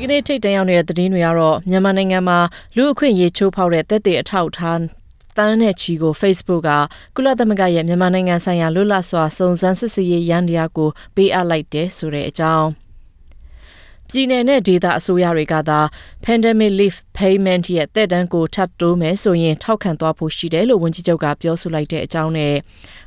ဒီကနေ့ထိတ်တန့်ရောက်နေတဲ့သတင်းတွေကတော့မြန်မာနိုင်ငံမှာလူအခွင့်အရေးချိုးဖောက်တဲ့တက်တဲ့အထောက်အထားတန်းနဲ့ချီကို Facebook ကကုလသမဂ္ဂရဲ့မြန်မာနိုင်ငံဆိုင်ရာလွတ်လပ်စွာစုံစမ်းစစ်ဆေးရေးရန်တရားကိုပေးအပ်လိုက်တဲ့ဆိုတဲ့အကြောင်း ပြည်내နဲ့ဒေသအစိုးရတွေကသာ pandemic leave payment ရဲ့တဲ့တန်းကိုထပ်တိုးမယ်ဆိုရင်ထောက်ခံသွားဖို့ရှိတယ်လို့ဝန်ကြီးချုပ်ကပြောဆိုလိုက်တဲ့အကြောင်းနဲ့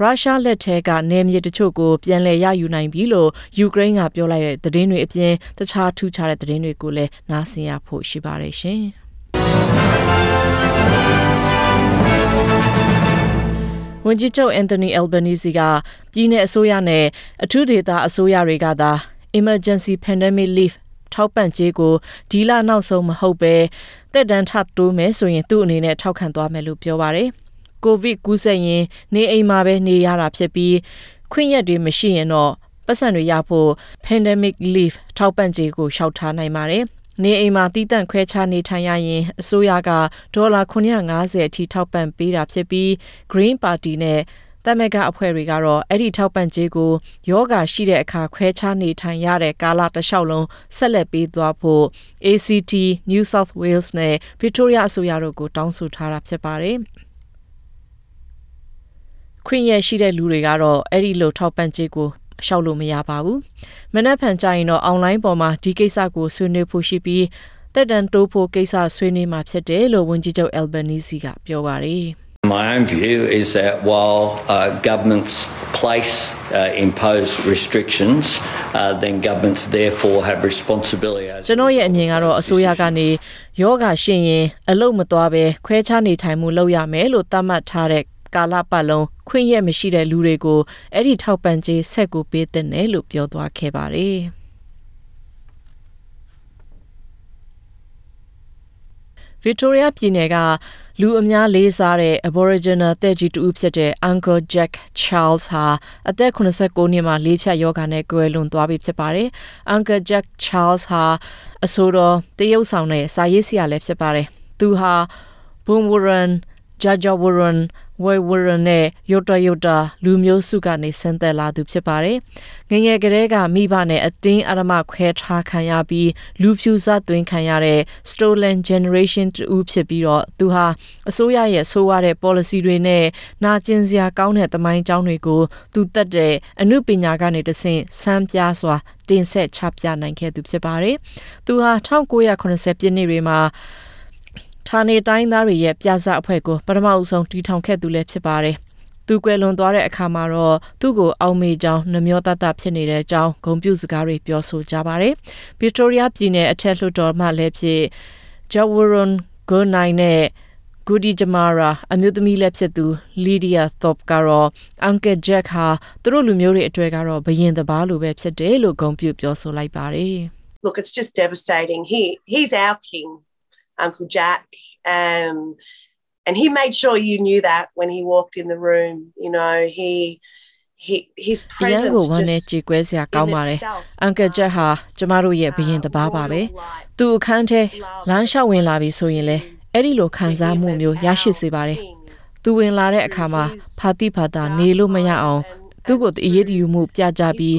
ရုရှားလက်ထဲကနေမြေတချို့ကိုပြန်လည်ရယူနိုင်ပြီလို့ယူကရိန်းကပြောလိုက်တဲ့သတင်းတွေအပြင်တခြားထူးခြားတဲ့သတင်းတွေကိုလည်းနားဆင်ရဖို့ရှိပါတယ်ရှင်။ဝန်ကြီးချုပ်အန်တိုနီအယ်ဘနီစီကပြည်내အစိုးရနဲ့အထူးဒေသအစိုးရတွေကသာ emergency pandemic leave ထောက်ပံ့ကြေးကိုဒီလနောက်ဆုံးမဟုတ်ပဲတက်တန်းထတိုးမယ်ဆိုရင်သူ့အနေနဲ့ထောက်ခံသွားမယ်လို့ပြောပါတယ်။ကိုဗစ်ကူးစက်ရင်နေအိမ်မှာပဲနေရတာဖြစ်ပြီးခွင့်ရက်တွေမရှိရင်တော့ပတ်စံတွေရဖို့ pandemic leave ထောက်ပံ့ကြေးကိုရှောက်ထားနိုင်ပါတယ်။နေအိမ်မှာတည်တံ့ခွဲခြားနေထိုင်ရရင်အစိုးရကဒေါ်လာ950အထိထောက်ပံ့ပေးတာဖြစ်ပြီး Green Party နဲ့ တမကအဖွဲ့တွေကတော့အဲ့ဒီထောက်ပံ့ကြေးကိုယောဂရှိတဲ့အခါခွဲခြားနေထိုင်ရတဲ့ကာလတစ်လျှောက်လုံးဆက်လက်ပေးသွားဖို့ ACT New South Wales နဲ့ Victoria အစိုးရတို့ကိုတောင်းဆိုထားတာဖြစ်ပါတယ်ခွင့်ရရှိတဲ့လူတွေကတော့အဲ့ဒီလိုထောက်ပံ့ကြေးကိုရှောက်လို့မရပါဘူး။မနက်ဖြန်ကြရင်တော့အွန်လိုင်းပေါ်မှာဒီကိစ္စကိုဆွေးနွေးဖို့ရှိပြီးတက်တန်တိုးဖို့ကိစ္စဆွေးနွေးမှာဖြစ်တယ်လို့ဝန်ကြီးချုပ် Albanese ကပြောပါတယ်။ My own view is that while uh, governments place, uh, impose restrictions, uh, then governments therefore have responsibility as ကျွန်တော်ရဲ့အမြင်ကတော့အစိုးရကနေယောဂရှင်ရင်အလုတ်မသွားပဲခွဲခြားနေထိုင်မှုလုပ်ရမယ်လို့သတ်မှတ်ထားတဲ့ကာလပတ်လုံးခွင့်ရမရှိတဲ့လူတွေကိုအဲ့ဒီထောက်ပံ့ကြေးဆက်ကူပေးတဲ့နယ်လို့ပြောသွားခဲ့ပါတယ်။ ဗစ်တိုးရီးယားပြည်နယ်ကလူအများလေးစားတဲ့ Aboriginal တဲ့ကြီးတူဖြစ်တဲ့ Uncle Jack Charles ဟာအသက်89နှစ်မှာလေးဖြတ်ယောဂါနဲ့ကွယ်လွန်သွားပြီဖြစ်ပါတယ်။ Uncle Jack Charles ဟာအဆိုတော်တရုတ်ဆောင်တဲ့စာရေးဆရာလည်းဖြစ်ပါတယ်။သူဟာ Boomwurrun, Jajawurrun ဝဲဝရနဲ့ယိုတယိုတာလူမျိုးစုကနေဆင်းသက်လာသူဖြစ်ပါတယ်။ငငယ်ကလေးကမိဘနဲ့အတင်းအဓမ္မခွဲထားခံရပြီးလူဖြူစသွင်းခံရတဲ့ stolen generation တူဖြစ်ပြီးတော့သူဟာအစိုးရရဲ့ဆိုးရတဲ့ policy တွေနဲ့နာကျင်စရာကောင်းတဲ့သမိုင်းကြောင်းတွေကိုသူတက်တဲ့အမှုပညာကနေတဆင့်ဆန်းပြစွာတင်ဆက်ချပြနိုင်ခဲ့သူဖြစ်ပါတယ်။သူဟာ1980ပြည့်နှစ်တွေမှာ ဌာနေတိုင်းသားတွေရဲ့ပြဇအဖွဲ့ကိုပထမအဆုံးတီထောင်ခဲ့သူလည်းဖြစ်ပါတယ်။သူကွယ်လွန်သွားတဲ့အခါမှာတော့သူ့ကိုအောက်မေ့ကြောင်းနှမျောတတဖြစ်နေတဲ့အကြောင်းဂုဏ်ပြုစကားတွေပြောဆိုကြပါတယ်။ဗစ်တိုးရီးယားပြည်နယ်အထက်လွှတ်တော်မှလည်းဖြစ်ဂျဝရွန်ဂိုနိုင်နဲ့ဂူဒီဂျမာရာအမျိုးသမီးလည်းဖြစ်သူလီဒီယာသော့ကတော့အန်ကယ်ဂျက်ဟာသူတို့လူမျိုးတွေအတွေ့ကတော့ဘယင်တပားလိုပဲဖြစ်တယ်လို့ဂုဏ်ပြုပြောဆိုလိုက်ပါတယ် Look it's just devastating he he's our king Uncle Jack. Um, and he made sure you knew that when he walked in the room. You know, he he his presence ကိုဝမ်းနဲ့ကြေကွဲစရာကောင်းပါတယ်။ Uncle Jack ဟာကျမတို့ရဲ့ဘရင်တပါးပါပဲ။သူအခန်းထဲလမ်းလျှောက်ဝင်လာပြီဆိုရင်လေအဲ့ဒီလိုခံစားမှုမျိုးရရှိစေပါတယ်။သူဝင်လာတဲ့အခါမှာဖာတိဖာတာနေလို့မရအောင်သူ့ကိုအရေးတယူမှုပြကြပြီး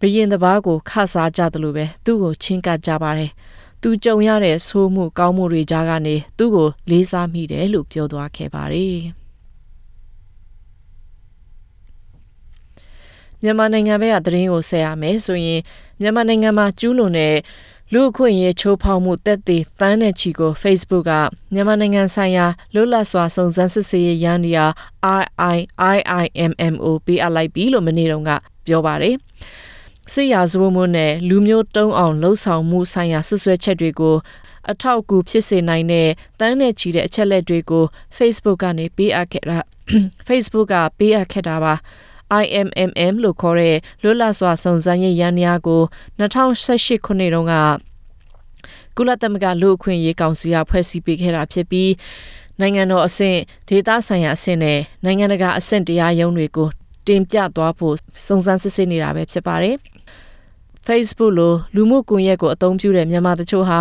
ဘရင်တပါးကိုခဆားကြတယ်လို့ပဲသူ့ကိုချင်းကပ်ကြပါတယ်။ သူကြုံရတဲ့ဆိုးမှုကောင်းမှုတွေကြားကနေသူ့ကိုလေးစားမိတယ်လို့ပြောသွားခဲ့ပါတယ်။မြန်မာနိုင်ငံဘက်ကသတင်းကိုဆက်ရမယ်ဆိုရင်မြန်မာနိုင်ငံမှာကျူးလွန်တဲ့လူအခွင့်အရေးချိုးဖောက်မှုတက်သေးတန်းတဲ့ချီကို Facebook ကမြန်မာနိုင်ငံဆိုင်ရာလွတ်လပ်စွာစုံစမ်းစစ်ဆေးရေးရန်ဒီယာ IIIMMO ပေးအပ်လိုက်ပြီလို့မနေ့တုန်းကပြောပါတယ်။ စစ်ရာဇဝတ်မှုနဲ့လူမျိုးတုံးအောင်လှုံ့ဆော်မှုဆိုင်ရာဆွဆွဲချက်တွေကိုအထောက်အကူဖြစ်စေနိုင်တဲ့တန်းနဲ့ချီတဲ့အချက်လက်တွေကို Facebook ကနေပေးအပ်ခဲ့တာ Facebook ကပေးအပ်ခဲ့တာပါ IMMM လို့ခေါ်တဲ့လွတ်လပ်စွာစုံစမ်းရေးရန်ရာကို2018ခုနှစ်တုန်းကကုလသမဂ္ဂလူ့အခွင့်အရေးကောင်စီကဖွဲ့စည်းပေးခဲ့တာဖြစ်ပြီးနိုင်ငံတော်အဆင့်ဒေသဆိုင်ရာအဆင့်နဲ့နိုင်ငံတကာအဆင့်တရားရုံးတွေကိုတင်ပြသွားဖို့စုံစမ်းစစ်ဆေးနေတာပဲဖြစ်ပါတယ်။ Facebook လိုလူမှုကွန်ရက်ကိုအသုံးပြုတဲ့မြန်မာတချို့ဟာ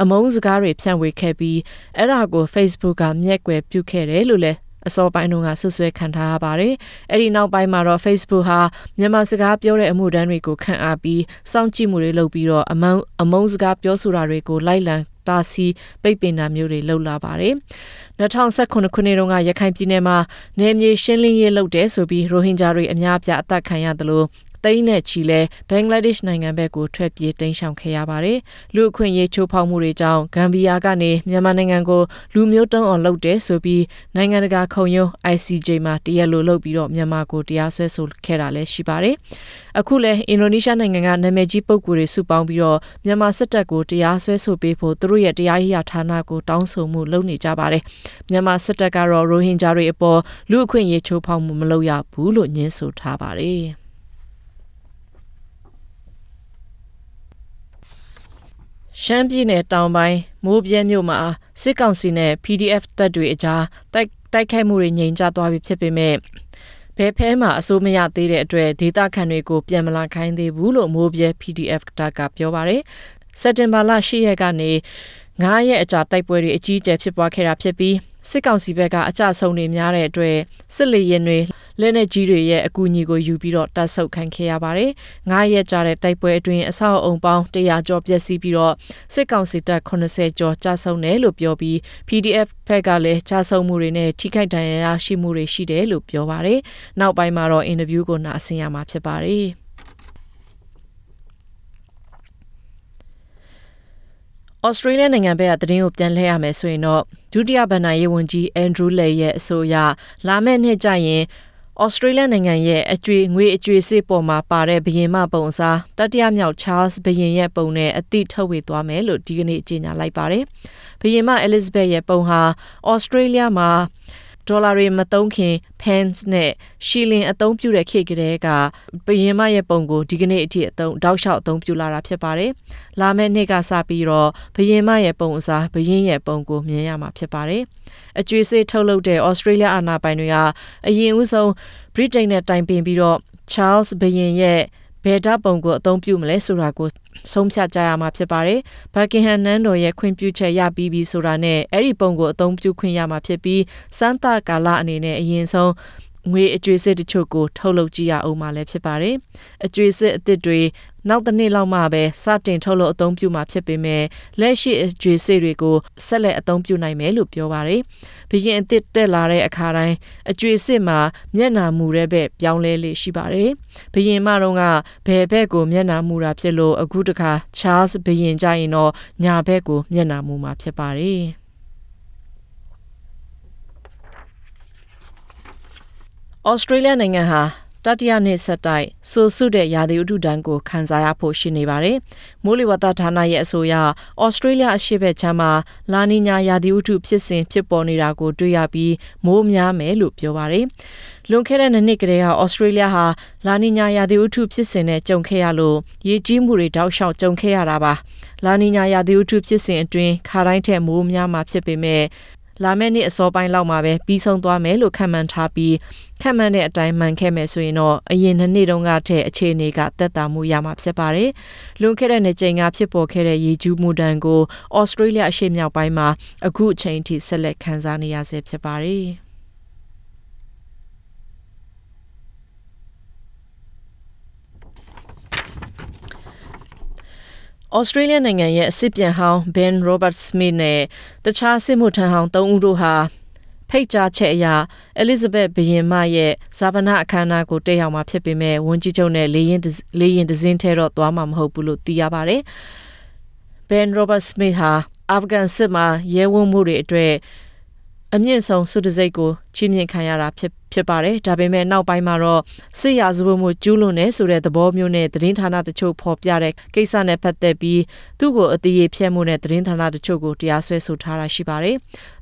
အမုန်းစကားတွေဖြန့်ဝေခဲ့ပြီးအဲ့ဒါကို Facebook ကမျက်ကွယ်ပြုခဲ့တယ်လို့လည်းအစောပိုင်းတုန်းကဆွဆွဲခံထားရပါတယ်။အဲ့ဒီနောက်ပိုင်းမှာတော့ Facebook ဟာမြန်မာစကားပြောတဲ့အမှုတန်းတွေကိုခန့်အားပြီးစောင့်ကြည့်မှုတွေလုပ်ပြီးတော့အမုံအမုံစကားပြောဆိုတာတွေကိုလိုက်လံတာစီပိတ်ပင်တာမျိုးတွေလုပ်လာပါတယ်။2019ခုနှစ်တုန်းကရခိုင်ပြည်နယ်မှာနယ်မြေရှင်းလင်းရေးလုပ်တဲ့ဆိုပြီးရိုဟင်ဂျာတွေအများအပြားအသက်ခံရတယ်လို့ သိန်းနဲ့ချီလဲဘင်္ဂလားဒေ့ရှ်နိုင်ငံဘက်ကိုထွက်ပြေးတိမ်းရှောင်ခဲ့ရပါတယ်။လူအခွင့်အရေးချိုးဖောက်မှုတွေကြောင့်ဂမ်ဘီယာကနေမြန်မာနိုင်ငံကိုလူမျိုးတုံးအောင်လုပ်တဲ့ဆိုပြီးနိုင်ငံတကာခုံရုံး ICJ မှာတရားလိုလုပ်ပြီးတော့မြန်မာကိုတရားစွဲဆိုခဲ့တာလည်းရှိပါတယ်။အခုလဲအင်ဒိုနီးရှားနိုင်ငံကနာမည်ကြီးပုဂ္ဂိုလ်တွေစုပေါင်းပြီးတော့မြန်မာစစ်တပ်ကိုတရားစွဲဆိုပေးဖို့သူတို့ရဲ့တရားရေးဌာနကိုတောင်းဆိုမှုလုပ်နေကြပါတယ်။မြန်မာစစ်တပ်ကတော့ရိုဟင်ဂျာတွေအပေါ်လူအခွင့်အရေးချိုးဖောက်မှုမလုပ်ရဘူးလို့ညှင်းဆိုထားပါတယ်။ ရှမ်းပြည်နယ်တောင်ပိုင်းမိုးပြဲမြို့မှာ စစ်ကောင်စီနဲ့ PDF တပ်တွေအကြားတိုက်တိုက်ခိုက်မှုတွေငြိမ်ချသွားပြီဖြစ်ပေမဲ့ ဘယ်ဖဲမှာ အစိုးမရသေးတဲ့အတွက် ဒေတာခန်တွေကို ပြန်မလာခိုင်းသေးဘူးလို့ မိုးပြဲ PDF တပ်က ပြောပါရယ် စက်တင်ဘာလ10ရက်ကနေ9ရက်အကြာ တိုက်ပွဲတွေ အကြီးအကျယ်ဖြစ်ပွားခဲ့တာဖြစ်ပြီး စစ်ကောင်စီဘက်ကအကြဆုံးတွေများတဲ့အတွက်စစ်လေရင်တွေလက်နက်ကြီးတွေရဲ့အကူအညီကိုယူပြီးတော့တပ်ဆုပ်ခံခဲ့ရပါတယ်။ငားရက်ကြာတဲ့တိုက်ပွဲအတွင်းအဆောက်အုံပေါင်း100ကျော်ပျက်စီးပြီးတော့စစ်ကောင်စီတပ်80ကျော်ကြာဆုံးတယ်လို့ပြောပြီး PDF ဘက်ကလည်းကြာဆုံးမှုတွေနဲ့ထိခိုက်ဒဏ်ရာရရှိမှုတွေရှိတယ်လို့ပြောပါတယ်။နောက်ပိုင်းမှာတော့အင်တာဗျူးကိုနားဆင်ရမှာဖြစ်ပါတယ်။ ဩစတြေးလျနိုင်ငံဘက်ကသတင်းကိုပြန်လှည့်ရမယ်ဆိုရင်တော့ဒုတိယဗန်နာရေးဝန်ကြီးအန်ဒရူးလေရဲ့အဆိုအရလာမယ့်နှစ်ကျရင်ဩစတြေးလျနိုင်ငံရဲ့အကျွေငွေအကျွေစစ်ပေါ်မှာပါတဲ့ဘရင်မပုံစားတတိယမြောက် Charles ဘရင်ရဲ့ပုံနဲ့အတိထုတ်ဝေသွားမယ်လို့ဒီကနေ့ကြေညာလိုက်ပါတယ်။ဘရင်မ Elizabeth ရဲ့ပုံဟာဩစတြေးလျမှာ ဒေါ်လာတွေမသုံးခင် pence နဲ့ရှီလင်အသုံးပြုတဲ့ခေတ်ကလေးကဘယင်မရဲ့ပုံကိုဒီကနေ့အထိအသုံးတောက်လျှောက်အသုံးပြုလာတာဖြစ်ပါတယ်။လာမယ့်နှစ်ကစပြီးတော့ဘယင်မရဲ့ပုံအစားဘယင်ရဲ့ပုံကိုမြင်ရမှာဖြစ်ပါတယ်။အကျွေးစေးထုတ်လုပ်တဲ့ဩစတြေးလျအာဏာပိုင်တွေကအရင်ဦးဆုံးဗြိတိန်နဲ့တိုင်ပင်ပြီးတော့ Charles ဘယင်ရဲ့ ဘယ်ဓာတ်ပုံကိုအသုံးပြုမလဲဆိုတာကိုဆုံးဖြတ်ကြရမှာဖြစ်ပါတယ်။ဘတ်ကင်ဟမ်နန်းတော်ရဲ့ခွင့်ပြုချက်ရပြီးပြီဆိုတာနဲ့အဲ့ဒီပုံကိုအသုံးပြုခွင့်ရမှာဖြစ်ပြီးစမ်းသပ်ကာလအနေနဲ့အရင်ဆုံး ငွေအကျွေးစစ်တချို့ကိုထုတ်လုပ်ကြည့်ရအောင်မှလည်းဖြစ်ပါတယ်။အကျွေးစစ်အသစ်တွေနောက်တစ်နှစ်လောက်မှပဲစတင်ထုတ်လုပ်အသုံးပြုမှာဖြစ်ပေမဲ့လက်ရှိအကျွေးစစ်တွေကိုဆက်လက်အသုံးပြုနိုင်မယ်လို့ပြောပါတယ်။ဘရင်အသစ်တက်လာတဲ့အခါတိုင်းအကျွေးစစ်မှာမျက်နာမူတဲ့ဘက်ပြောင်းလဲလေးရှိပါတယ်။ဘရင်မတော်ကဘယ်ဘက်ကိုမျက်နာမူတာဖြစ်လို့အခုတခါ Charles ဘရင်ကြရင်တော့ညာဘက်ကိုမျက်နာမူမှာဖြစ်ပါတယ်။ ဩစတြေးလျနိုင်ငံဟာတတိယနှစ်ဆက်တိုက်ဆိုဆုတဲ့ရာသီဥတုဒဏ်ကိုခံစားရဖို့ရှိနေပါတယ်။မိုးလေဝသဌာနရဲ့အဆိုအရဩစတြေးလျအရှေ့ဘက်ခြမ်းမှာလာနီညာရာသီဥတုဖြစ်စဉ်ဖြစ်ပေါ်နေတာကိုတွေ့ရပြီးမိုးများမယ်လို့ပြောပါတယ်။လွန်ခဲ့တဲ့နှစ်ကတည်းကဩစတြေးလျဟာလာနီညာရာသီဥတုဖြစ်စဉ်နဲ့ကြုံခဲ့ရလို့ရေကြီးမှုတွေတောက်လျှောက်ကြုံခဲ့ရတာပါ။လာနီညာရာသီဥတုဖြစ်စဉ်အတွင်းခါတိုင်းထက်မိုးများမှာဖြစ်ပေမဲ့ လာမယ့်နှစ်အစောပိုင်းလောက်မှာပဲပြီးဆုံးသွားမယ်လို့ခန့်မှန်းထားပြီးခန့်မှန်းတဲ့အတိုင်းမှန်ခဲ့မယ်ဆိုရင်တော့အရင်နှစ်နှစ်တုန်းကထက်အခြေအနေကသက်သာမှုရမှာဖြစ်ပါတယ်။လွန်ခဲ့တဲ့နှစ်ကြိမ်ကဖြစ်ပေါ်ခဲ့တဲ့ရေကျူးမှုတန်ကိုဩစတြေးလျအရှေ့မြောက်ပိုင်းမှာအခုအချိန်ထိဆက်လက်ခံစားနေရဆဲဖြစ်ပါတယ်။ ဩစတြေးလျနိုင်ငံရဲ့အစ်စ်ပြန်ဟောင်း Ben Robert Smith နဲ့တခြားစစ်မှုထမ်းဟောင်း၃ဦးတို့ဟာဖိတ်ကြားချက်အရ Elizabeth ဘရင်မရဲ့ဇာပနာအခမ်းအနားကိုတက်ရောက်မှာဖြစ်ပေမဲ့ဝန်ကြီးချုပ်နဲ့လေရင်လေရင်ဒဇင်းထဲတော့သွားမှာမဟုတ်ဘူးလို့သိရပါတယ်။ Ben Robert Smith ဟာအာဖဂန်စစ်မှာရဲဝံ့မှုတွေအတွက်အမြင့်ဆုံးစုတစိတ်ကိုချီးမြှင့်ခံရတာဖြစ်ဖြစ်ပါတယ်ဒါပေမဲ့နောက်ပိုင်းမှာတော့စစ်ရာဇဝတ်မှုကျူးလွန်နေဆိုတဲ့သဘောမျိုးနဲ့သတင်းဌာနတချို့ဖော်ပြတဲ့ကိစ္စနဲ့ပတ်သက်ပြီးသူ့ကိုအသေးဖြတ်မှုနဲ့သတင်းဌာနတချို့ကိုတရားစွဲဆိုထားတာရှိပါတယ်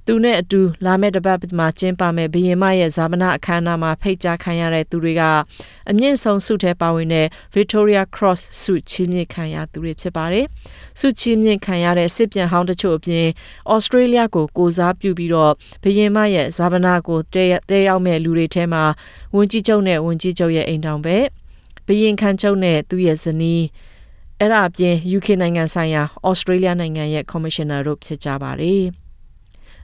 သူနဲ့အတူလာမယ့်တပတ်မှာကျင်းပမယ့်ဘရင်မရဲ့ဇာမနာအခမ်းအနားမှာဖိတ်ကြားခံရတဲ့သူတွေကအမြင့်ဆုံးဆုထဲပါဝင်တဲ့ Victoria Cross ဆုချီးမြှင့်ခံရသူတွေဖြစ်ပါတယ်။ဆုချီးမြှင့်ခံရတဲ့စစ်ပြန်ဟောင်းတချို့အပြင် Australia ကိုကိုစားပြုပြီးတော့ဘရင်မရဲ့ဇာမနာကိုတဲရောက်မဲ့လူတွေထဲမှာဝန်ကြီးချုပ်နဲ့ဝန်ကြီးချုပ်ရဲ့အိမ်တောင်ပဲဘရင်ခံချုပ်နဲ့သူ့ရဲ့ဇနီးအဲ့ဒါအပြင် UK နိုင်ငံဆိုင်ရာ Australia နိုင်ငံရဲ့ Commissioner တို့ဖြစ်ကြပါတယ်။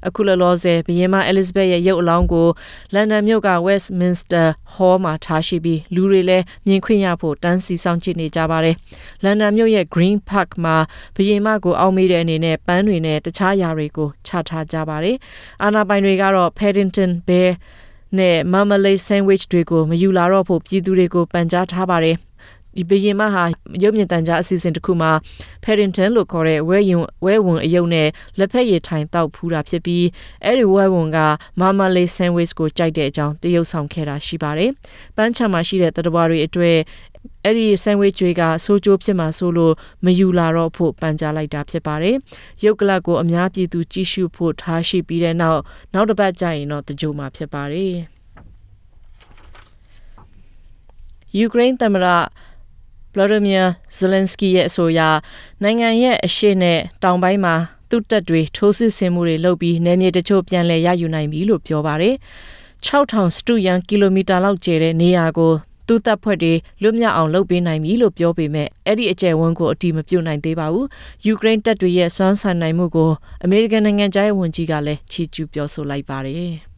အခုလောလောဆယ်ဘုရင်မအဲလစ်ဇဘက်ရဲ့ရုပ်အလောင်းကိုလန်ဒန်မြို့က Westminster Hall မှာထားရှိပြီးလူတွေလည်းမြင်ခွင့်ရဖို့တန်းစီဆောင်ကြည့်နေကြပါတယ်။လန်ဒန်မြို့ရဲ့ Green Park မှာဘုရင်မကိုအောက်မေ့တဲ့အနေနဲ့ပန်းတွေနဲ့တခြားအရာတွေကိုချထားကြပါတယ်။အာနာပိုင်တွေကတော့ Paddington Bear နဲ့ Marmalade Sandwich တွေကိုမယူလာတော့ဖို့ပြည်သူတွေကိုပန်ကြားထားပါတယ်။ဒီဘရင်မဟာရုပ်မြင်သံကြားအစီအစဉ်တစ်ခုမှာ Paddington လို့ခေါ်တဲ့ဝဲယုံဝဲဝင်အယုံနဲ့လက်ဖက်ရည်ထိုင်တောက်ဖူးတာဖြစ်ပြီးအဲ့ဒီဝဲဝင်က Marmalade Sandwich ကိုကြိုက်တဲ့အကြောင်းတရုပ်ဆောင်ခဲ့တာရှိပါတယ်။ပန်းချံမှာရှိတဲ့တတဘွားတွေအတွက် အဲ့ဒီ sandwich တွေကစိုးကျိုးဖြစ်မှာဆိုလို့မယူလာတော့ဖို့ပန်ကြားလိုက်တာဖြစ်ပါတယ်။ရုပ်ကလပ်ကိုအများပြည်သူကြည့်ရှုဖို့ထားရှိပြီးတဲ့နောက်နောက်တစ်ပတ်ကြာရင်တော့တကြိုမှာဖြစ်ပါတယ်။ယူကရိန်းသမ္မတ Vladimir Zelensky ရဲ့အဆိုအရနိုင်ငံရဲ့အရှေ့နဲ့တောင်ပိုင်းမှာသူ့တပ်တွေထိုးစစ်ဆင်မှုတွေလုပ်ပြီးနယ်မြေတချို့ပြန်လည်ရယူနိုင်ပြီလို့ပြောပါတယ်။6000စတုရန်ကီလိုမီတာလောက်ကျယ်တဲ့နေရာကို သူ့တပ်ဖွဲ့တွေလွတ်မြောက်အောင်လုပ်ပေးနိုင်ပြီလို့ပြောပေမဲ့အဲ့ဒီအကျယ်ဝန်းကိုအတိမပြုတ်နိုင်သေးပါဘူး။ယူကရိန်းတပ်တွေရဲ့စွမ်းဆောင်နိုင်မှုကိုအမေရိကန်နိုင်ငံသားရဲ့ဝန်ကြီးကလည်းချီးကျူးပြောဆိုလိုက်ပါတယ်။